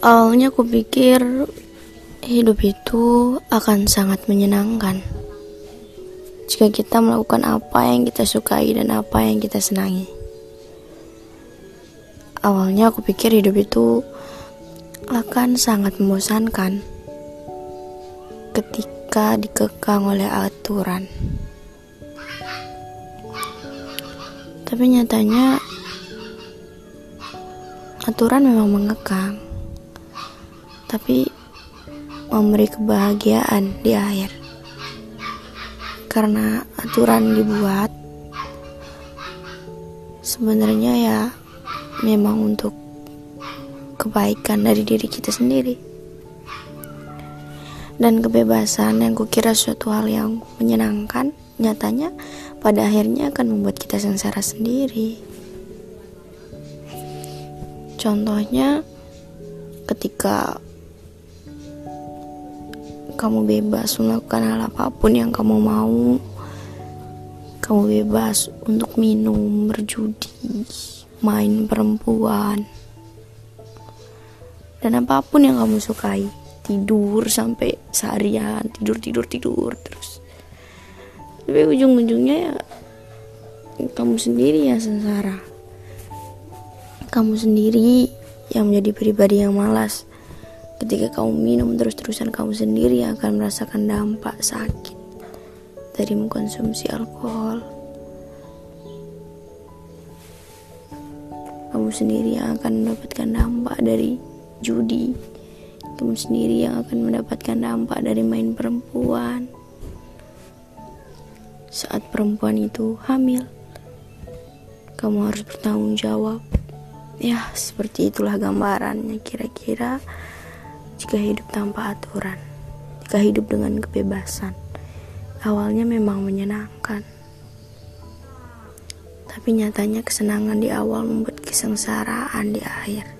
Awalnya aku pikir hidup itu akan sangat menyenangkan jika kita melakukan apa yang kita sukai dan apa yang kita senangi. Awalnya aku pikir hidup itu akan sangat membosankan ketika dikekang oleh aturan. Tapi nyatanya aturan memang mengekang tapi memberi kebahagiaan di akhir. Karena aturan dibuat sebenarnya ya memang untuk kebaikan dari diri kita sendiri. Dan kebebasan yang kukira suatu hal yang menyenangkan, nyatanya pada akhirnya akan membuat kita sengsara sendiri. Contohnya ketika kamu bebas melakukan hal apa pun yang kamu mau. Kamu bebas untuk minum, berjudi, main perempuan, dan apa pun yang kamu sukai. Tidur sampai seharian, tidur, tidur, tidur terus. Tapi ujung-ujungnya ya kamu sendiri yang sengsara. Kamu sendiri yang menjadi pribadi yang malas Ketika kamu minum terus-terusan kamu sendiri yang akan merasakan dampak sakit dari mengkonsumsi alkohol. Kamu sendiri yang akan mendapatkan dampak dari judi. Kamu sendiri yang akan mendapatkan dampak dari main perempuan. Saat perempuan itu hamil, kamu harus bertanggung jawab. Ya, seperti itulah gambarannya kira-kira jika hidup tanpa aturan, jika hidup dengan kebebasan. Awalnya memang menyenangkan, tapi nyatanya kesenangan di awal membuat kesengsaraan di akhir.